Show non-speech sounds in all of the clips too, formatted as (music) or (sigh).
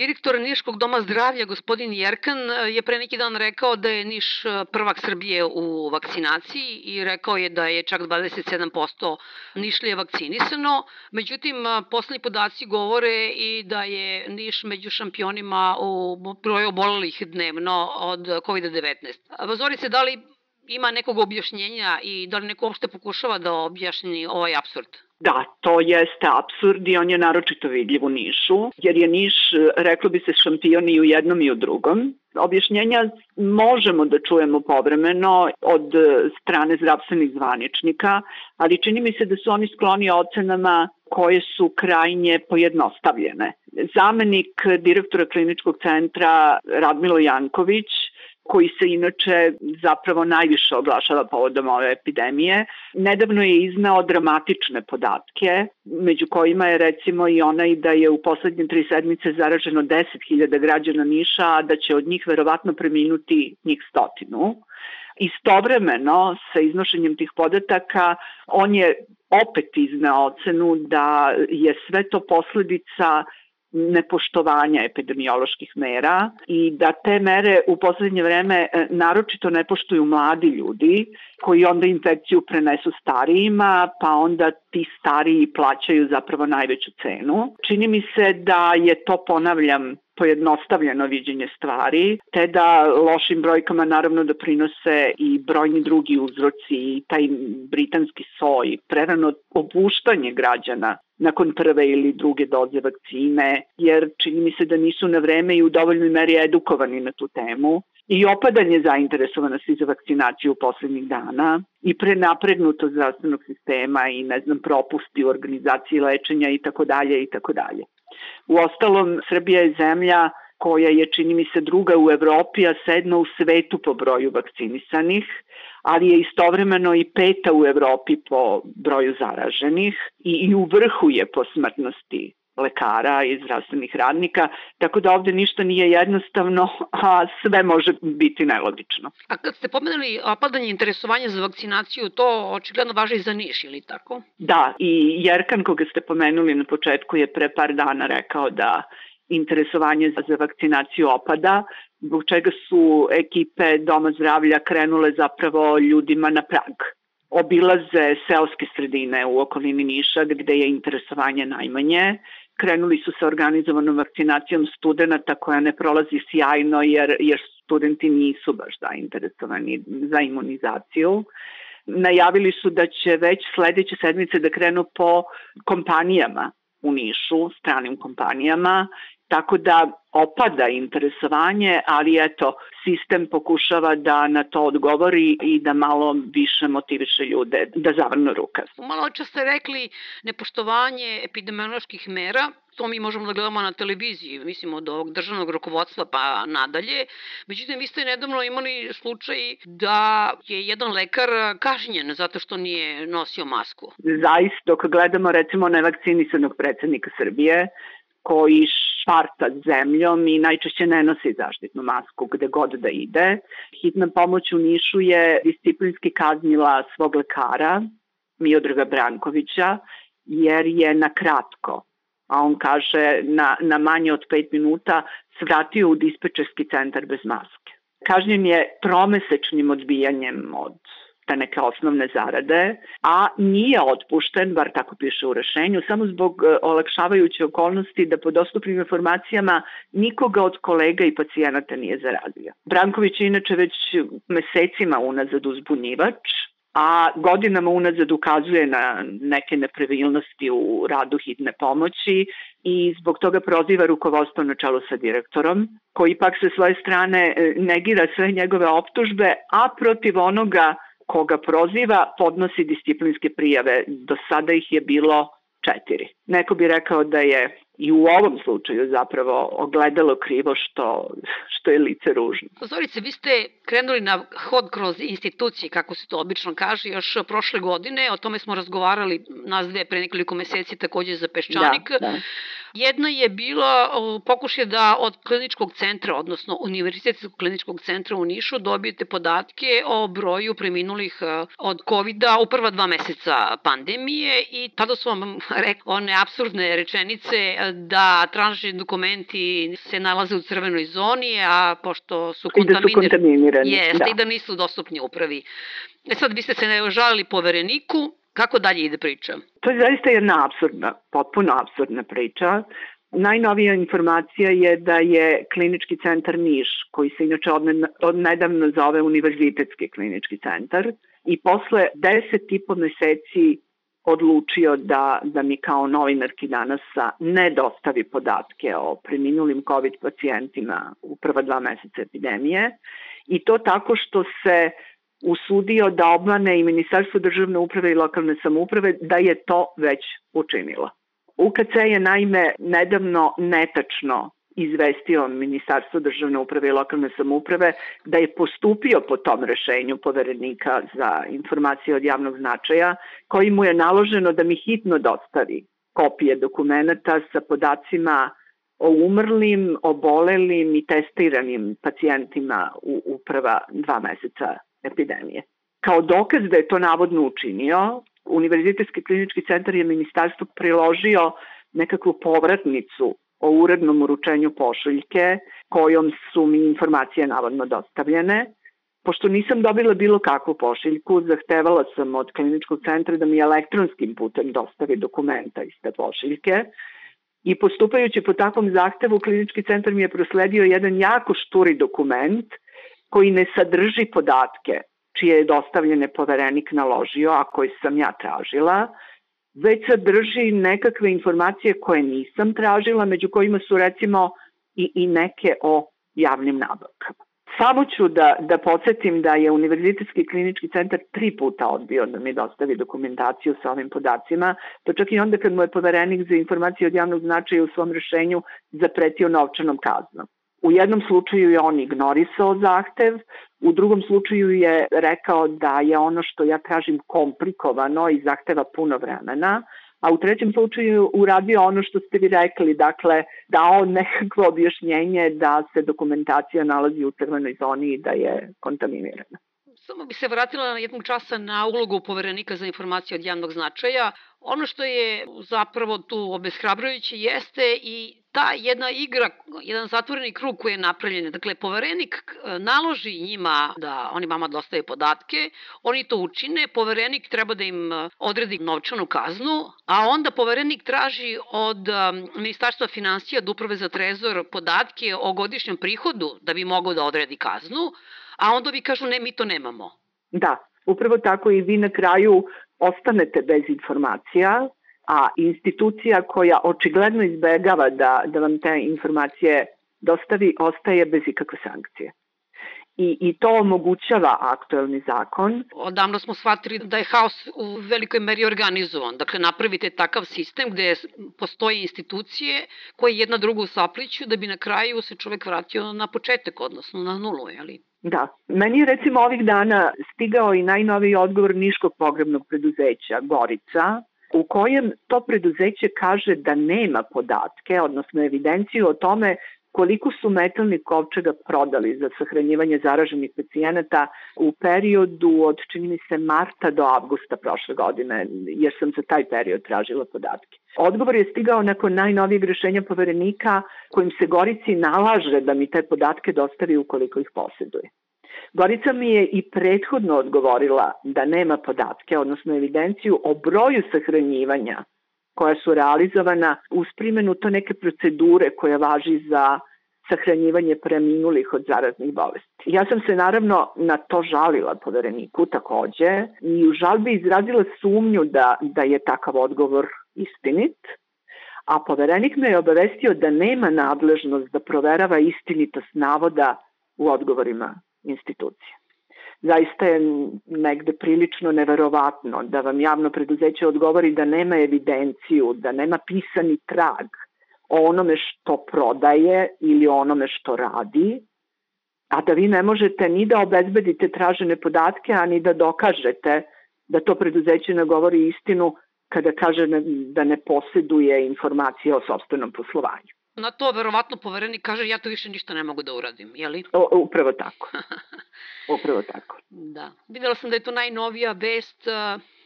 Direktor Niškog doma zdravlja, gospodin Jerkan, je pre neki dan rekao da je Niš prvak Srbije u vakcinaciji i rekao je da je čak 27% Nišlije vakcinisano. Međutim, poslednji podaci govore i da je Niš među šampionima u broju obolelih dnevno od COVID-19. Vazorice, da li ima nekog objašnjenja i da li neko uopšte pokušava da objasni ovaj absurd? Da, to jeste absurd i on je naročito vidljiv u Nišu, jer je Niš, reklo bi se, šampion i u jednom i u drugom. Objašnjenja možemo da čujemo povremeno od strane zdravstvenih zvaničnika, ali čini mi se da su oni skloni ocenama koje su krajnje pojednostavljene. Zamenik direktora kliničkog centra Radmilo Janković koji se inače zapravo najviše oglašava povodom ove epidemije. Nedavno je iznao dramatične podatke, među kojima je recimo i onaj da je u poslednje tri sedmice zaraženo 10.000 građana Niša, a da će od njih verovatno preminuti njih stotinu. Istovremeno, sa iznošenjem tih podataka, on je opet iznao ocenu da je sve to posledica nepoštovanja epidemioloških mera i da te mere u poslednje vreme e, naročito ne poštuju mladi ljudi koji onda infekciju prenesu starijima, pa onda ti stariji plaćaju zapravo najveću cenu. Čini mi se da je to, ponavljam, pojednostavljeno viđenje stvari, te da lošim brojkama naravno da prinose i brojni drugi uzroci i taj britanski soj, prerano opuštanje građana nakon prve ili druge doze vakcine, jer čini mi se da nisu na vreme i u dovoljnoj meri edukovani na tu temu i opadanje zainteresovanosti za vakcinaciju poslednjih dana i prenapregnuto zdravstvenog sistema i ne znam propusti u organizaciji lečenja i tako dalje i tako dalje. U ostalom, Srbija je zemlja koja je, čini mi se, druga u Evropi, a sedma u svetu po broju vakcinisanih, ali je istovremeno i peta u Evropi po broju zaraženih i, i u vrhu je po smrtnosti lekara i zdravstvenih radnika, tako da ovde ništa nije jednostavno, a sve može biti nelogično. A kad ste pomenuli opadanje interesovanja za vakcinaciju, to očigledno važi i za Niš, ili tako? Da, i Jerkan koga ste pomenuli na početku je pre par dana rekao da interesovanje za vakcinaciju opada, zbog čega su ekipe Doma zdravlja krenule zapravo ljudima na prag obilaze seoske sredine u okolini Niša gde je interesovanje najmanje. Krenuli su sa organizovanom vakcinacijom studenta koja ne prolazi sjajno jer, jer studenti nisu baš zainteresovani za imunizaciju. Najavili su da će već sledeće sedmice da krenu po kompanijama u Nišu, stranim kompanijama Tako da opada interesovanje, ali eto, sistem pokušava da na to odgovori i da malo više motiviše ljude da zavrnu rukav. Malo čas ste rekli nepoštovanje epidemioloških mera, to mi možemo da gledamo na televiziji, mislim od ovog državnog rukovodstva pa nadalje. Međutim, vi ste nedavno imali slučaj da je jedan lekar kažnjen zato što nije nosio masku. Zaista, dok gledamo recimo nevakcinisanog predsednika Srbije, koji šparta zemljom i najčešće ne nosi zaštitnu masku gde god da ide. Hitna pomoć u Nišu je disciplinski kaznila svog lekara, Miodraga Brankovića, jer je na kratko, a on kaže na, na manje od 5 minuta, svratio u dispečerski centar bez maske. Kažnjen je tromesečnim odbijanjem od te neke osnovne zarade, a nije otpušten, bar tako piše u rešenju, samo zbog e, olakšavajuće okolnosti da po dostupnim informacijama nikoga od kolega i pacijenata nije zarazio. Branković je inače već mesecima unazad uzbunjivač, a godinama unazad ukazuje na neke nepravilnosti u radu hitne pomoći i zbog toga proziva rukovodstvo na čelu sa direktorom, koji pak sa svoje strane e, negira sve njegove optužbe, a protiv onoga koga proziva podnosi disciplinske prijave. Do sada ih je bilo četiri. Neko bi rekao da je i u ovom slučaju zapravo ogledalo krivo što, što je lice ružno. Zorice, vi ste krenuli na hod kroz institucije, kako se to obično kaže, još prošle godine, o tome smo razgovarali nas dve pre nekoliko meseci takođe za Peščanik. Da, da. Jedna je bila pokušaj da od kliničkog centra, odnosno Univerzitetskog kliničkog centra u Nišu dobijete podatke o broju preminulih e, od covid u prva dva meseca pandemije i tada su vam rekli one absurdne rečenice da traženi dokumenti se nalaze u crvenoj zoni, a pošto su I da su kontaminirani. Jeste, da. i da nisu dostupni upravi. E sad, vi ste se ne žalili povereniku, kako dalje ide priča? To je zaista jedna absurdna, potpuno absurdna priča. Najnovija informacija je da je klinički centar Niš, koji se inače od, od nedavno zove Univerzitetski klinički centar, i posle deset i po meseci odlučio da, da mi kao novinarki danasa ne dostavi podatke o preminulim COVID pacijentima u prva dva meseca epidemije i to tako što se usudio da obmane i Ministarstvo državne uprave i lokalne samouprave da je to već učinilo. UKC je naime nedavno netačno izvestio Ministarstvo državne uprave i lokalne samouprave da je postupio po tom rešenju poverenika za informacije od javnog značaja, koji mu je naloženo da mi hitno dostavi kopije dokumenta sa podacima o umrlim, obolelim i testiranim pacijentima u, u prva dva meseca epidemije. Kao dokaz da je to navodno učinio, Univerzitetski klinički centar je ministarstvo priložio nekakvu povratnicu o urednom uručenju pošiljke kojom su mi informacije navodno dostavljene. Pošto nisam dobila bilo kakvu pošiljku, zahtevala sam od kliničkog centra da mi elektronskim putem dostavi dokumenta iz te pošiljke i postupajući po takvom zahtevu, klinički centar mi je prosledio jedan jako šturi dokument koji ne sadrži podatke čije je dostavljene poverenik naložio, a koje sam ja tražila, već sadrži nekakve informacije koje nisam tražila, među kojima su recimo i, i neke o javnim nabavkama. Samo ću da, da podsjetim da je Univerzitetski klinički centar tri puta odbio da mi dostavi dokumentaciju sa ovim podacima, to čak i onda kad mu je poverenik za informacije od javnog značaja u svom rešenju zapretio novčanom kaznom. U jednom slučaju je on ignorisao zahtev, u drugom slučaju je rekao da je ono što ja tražim komplikovano i zahteva puno vremena, a u trećem slučaju uradio ono što ste vi rekli, dakle dao nekakvo objašnjenje da se dokumentacija nalazi u crvenoj zoni i da je kontaminirana. Samo bi se vratila jednog časa na ulogu poverenika za informacije od javnog značaja. Ono što je zapravo tu obeshrabrujuće jeste i ta jedna igra, jedan zatvoreni krug koji je napravljen. Dakle, poverenik naloži njima da oni vama dostave podatke, oni to učine, poverenik treba da im e, odredi novčanu kaznu, a onda poverenik traži od e, Ministarstva financija, od Uprave za trezor, podatke o godišnjem prihodu da bi mogao da odredi kaznu, a onda vi kažu ne, mi to nemamo. Da, upravo tako i vi na kraju ostanete bez informacija, a institucija koja očigledno izbegava da, da vam te informacije dostavi, ostaje bez ikakve sankcije. I, I to omogućava aktuelni zakon. Odavno smo shvatili da je haos u velikoj meri organizovan. Dakle, napravite takav sistem gde postoje institucije koje jedna drugu sapliću da bi na kraju se čovek vratio na početak, odnosno na nulu, jeli? Da. Meni je recimo ovih dana stigao i najnoviji odgovor Niškog pogrebnog preduzeća Gorica, u kojem to preduzeće kaže da nema podatke, odnosno evidenciju o tome koliko su metalnih kovčega prodali za sahranjivanje zaraženih pacijenata u periodu od, čini mi se, marta do avgusta prošle godine, jer sam za taj period tražila podatke. Odgovor je stigao nakon najnovijeg rešenja poverenika kojim se Gorici nalaže da mi te podatke dostavi ukoliko ih posjeduje. Gorica mi je i prethodno odgovorila da nema podatke, odnosno evidenciju o broju sahranjivanja koja su realizovana uz primjenu to neke procedure koja važi za sahranjivanje preminulih od zaraznih bolesti. Ja sam se naravno na to žalila povereniku takođe i u žalbi izrazila sumnju da, da je takav odgovor istinit, a poverenik me je obavestio da nema nadležnost da proverava istinitost navoda u odgovorima institucije. Zaista je negde prilično neverovatno da vam javno preduzeće odgovori da nema evidenciju, da nema pisani trag o onome što prodaje ili onome što radi, a da vi ne možete ni da obezbedite tražene podatke, a ni da dokažete da to preduzeće ne govori istinu kada kaže da ne posjeduje informacije o sobstvenom poslovanju. Na to verovatno poverenik kaže ja to više ništa ne mogu da uradim, je li? O, upravo tako. (laughs) upravo tako. Da. Videla sam da je to najnovija vest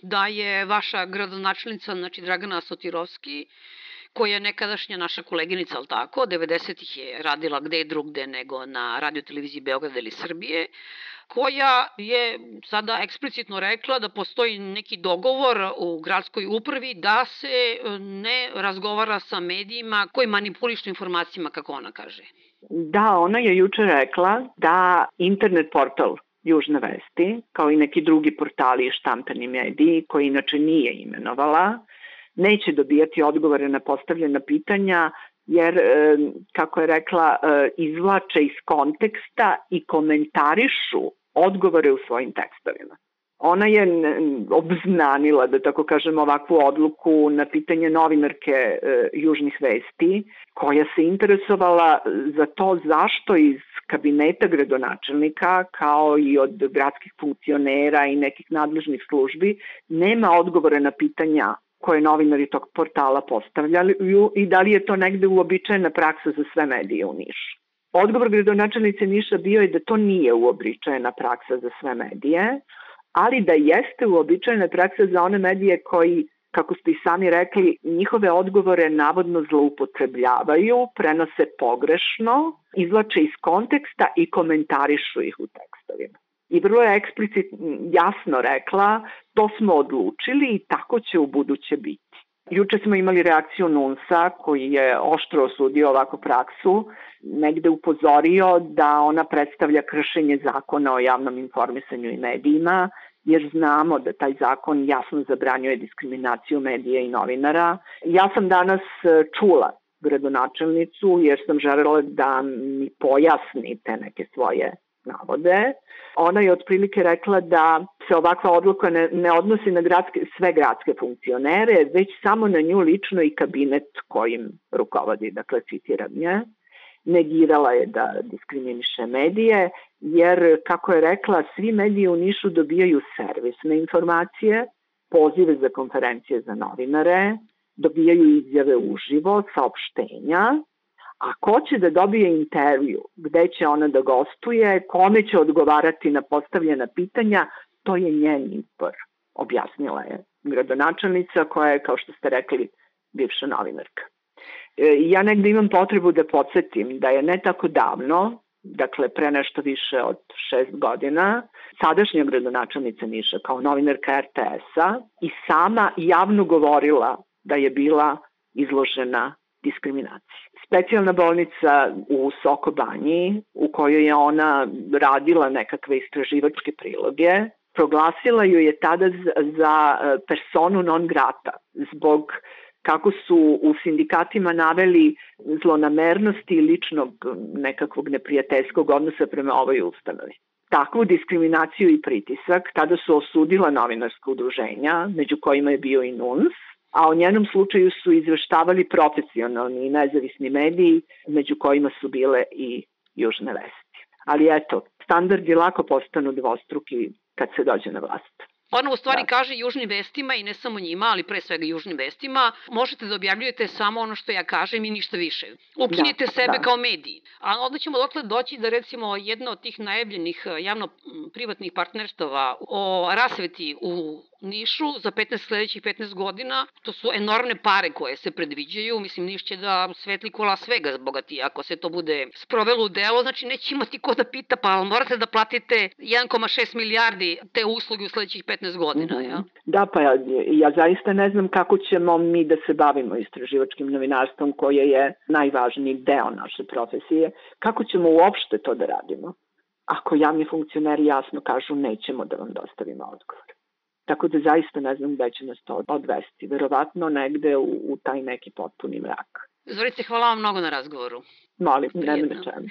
da je vaša gradonačelnica, znači Dragana Sotirovski, koja je nekadašnja naša koleginica, ali tako, 90-ih je radila gde drugde nego na radio televiziji Beograda ili Srbije, koja je sada eksplicitno rekla da postoji neki dogovor u gradskoj upravi da se e, ne razgovara sa medijima koji manipulišu informacijama, kako ona kaže. Da, ona je juče rekla da internet portal Južne vesti, kao i neki drugi portali i štampani mediji, koji inače nije imenovala, neće dobijati odgovore na postavljena pitanja, jer, e, kako je rekla, e, izvlače iz konteksta i komentarišu odgovore u svojim tekstovima. Ona je obznanila, da tako kažem, ovakvu odluku na pitanje novinarke e, Južnih vesti, koja se interesovala za to zašto iz kabineta gradonačelnika, kao i od gradskih funkcionera i nekih nadležnih službi, nema odgovore na pitanja koje novinari tog portala postavljaju i da li je to negde uobičajena praksa za sve medije u Nišu. Odgovor gradonačelnice Niša bio je da to nije uobičajena praksa za sve medije, ali da jeste uobičajena praksa za one medije koji, kako ste i sami rekli, njihove odgovore navodno zloupotrebljavaju, prenose pogrešno, izlače iz konteksta i komentarišu ih u tekstovima. I vrlo je eksplicit jasno rekla, to smo odlučili i tako će u buduće biti. Juče smo imali reakciju NUNSA koji je oštro osudio ovakvu praksu, negde upozorio da ona predstavlja kršenje zakona o javnom informisanju i medijima, jer znamo da taj zakon jasno zabranjuje diskriminaciju medija i novinara. Ja sam danas e, čula gradonačelnicu jer sam želela da mi pojasni te neke svoje navode. Ona je otprilike rekla da se ovakva odluka ne, ne odnosi na gradske, sve gradske funkcionere, već samo na nju lično i kabinet kojim rukovodi, dakle citiram nje. Negirala je da diskriminiše medije, jer, kako je rekla, svi mediji u Nišu dobijaju servisne informacije, pozive za konferencije za novinare, dobijaju izjave uživo, saopštenja, a ko će da dobije intervju, gde će ona da gostuje, kome će odgovarati na postavljena pitanja, to je njen izbor, objasnila je gradonačelnica koja je, kao što ste rekli, bivša novinarka. E, ja negde imam potrebu da podsjetim da je ne tako davno, dakle pre nešto više od šest godina, sadašnja gradonačelnica Niša kao novinarka RTS-a i sama javno govorila da je bila izložena diskriminaciji. Specijalna bolnica u Sokobanji, u kojoj je ona radila nekakve istraživačke priloge, proglasila ju je tada za e, personu non grata zbog kako su u sindikatima naveli zlonamernosti i ličnog nekakvog neprijateljskog odnosa prema ovoj ustanovi. Takvu diskriminaciju i pritisak tada su osudila novinarska udruženja, među kojima je bio i NUNS, a o njenom slučaju su izveštavali profesionalni i nezavisni mediji, među kojima su bile i južne vesti. Ali eto, standardi lako postanu dvostruki kad se dođe na vlast. Ona u stvari da. kaže južnim vestima i ne samo njima, ali pre svega južnim vestima, možete da objavljujete samo ono što ja kažem i ništa više. Ukinite da, sebe da. kao mediji. A onda ćemo dotle doći da recimo jedna od tih najavljenih javno-privatnih partnerstava o rasveti u Nišu za 15 sledećih 15 godina. To su enormne pare koje se predviđaju. Mislim, Niš će da svetli ko Las Vegas bogati ako se to bude sprovelo u delo. Znači, neće imati ko da pita, pa morate da platite 1,6 milijardi te usluge u sledećih 15 godina. Ja? Da, pa ja, ja zaista ne znam kako ćemo mi da se bavimo istraživačkim novinarstvom koje je najvažniji deo naše profesije. Kako ćemo uopšte to da radimo? Ako javni funkcioneri jasno kažu nećemo da vam dostavimo odgovor. Tako da zaista ne znam gde će nas to odvesti. Verovatno negde u, u taj neki potpuni mrak. Zorice, hvala vam mnogo na razgovoru. Molim, nema na čemu.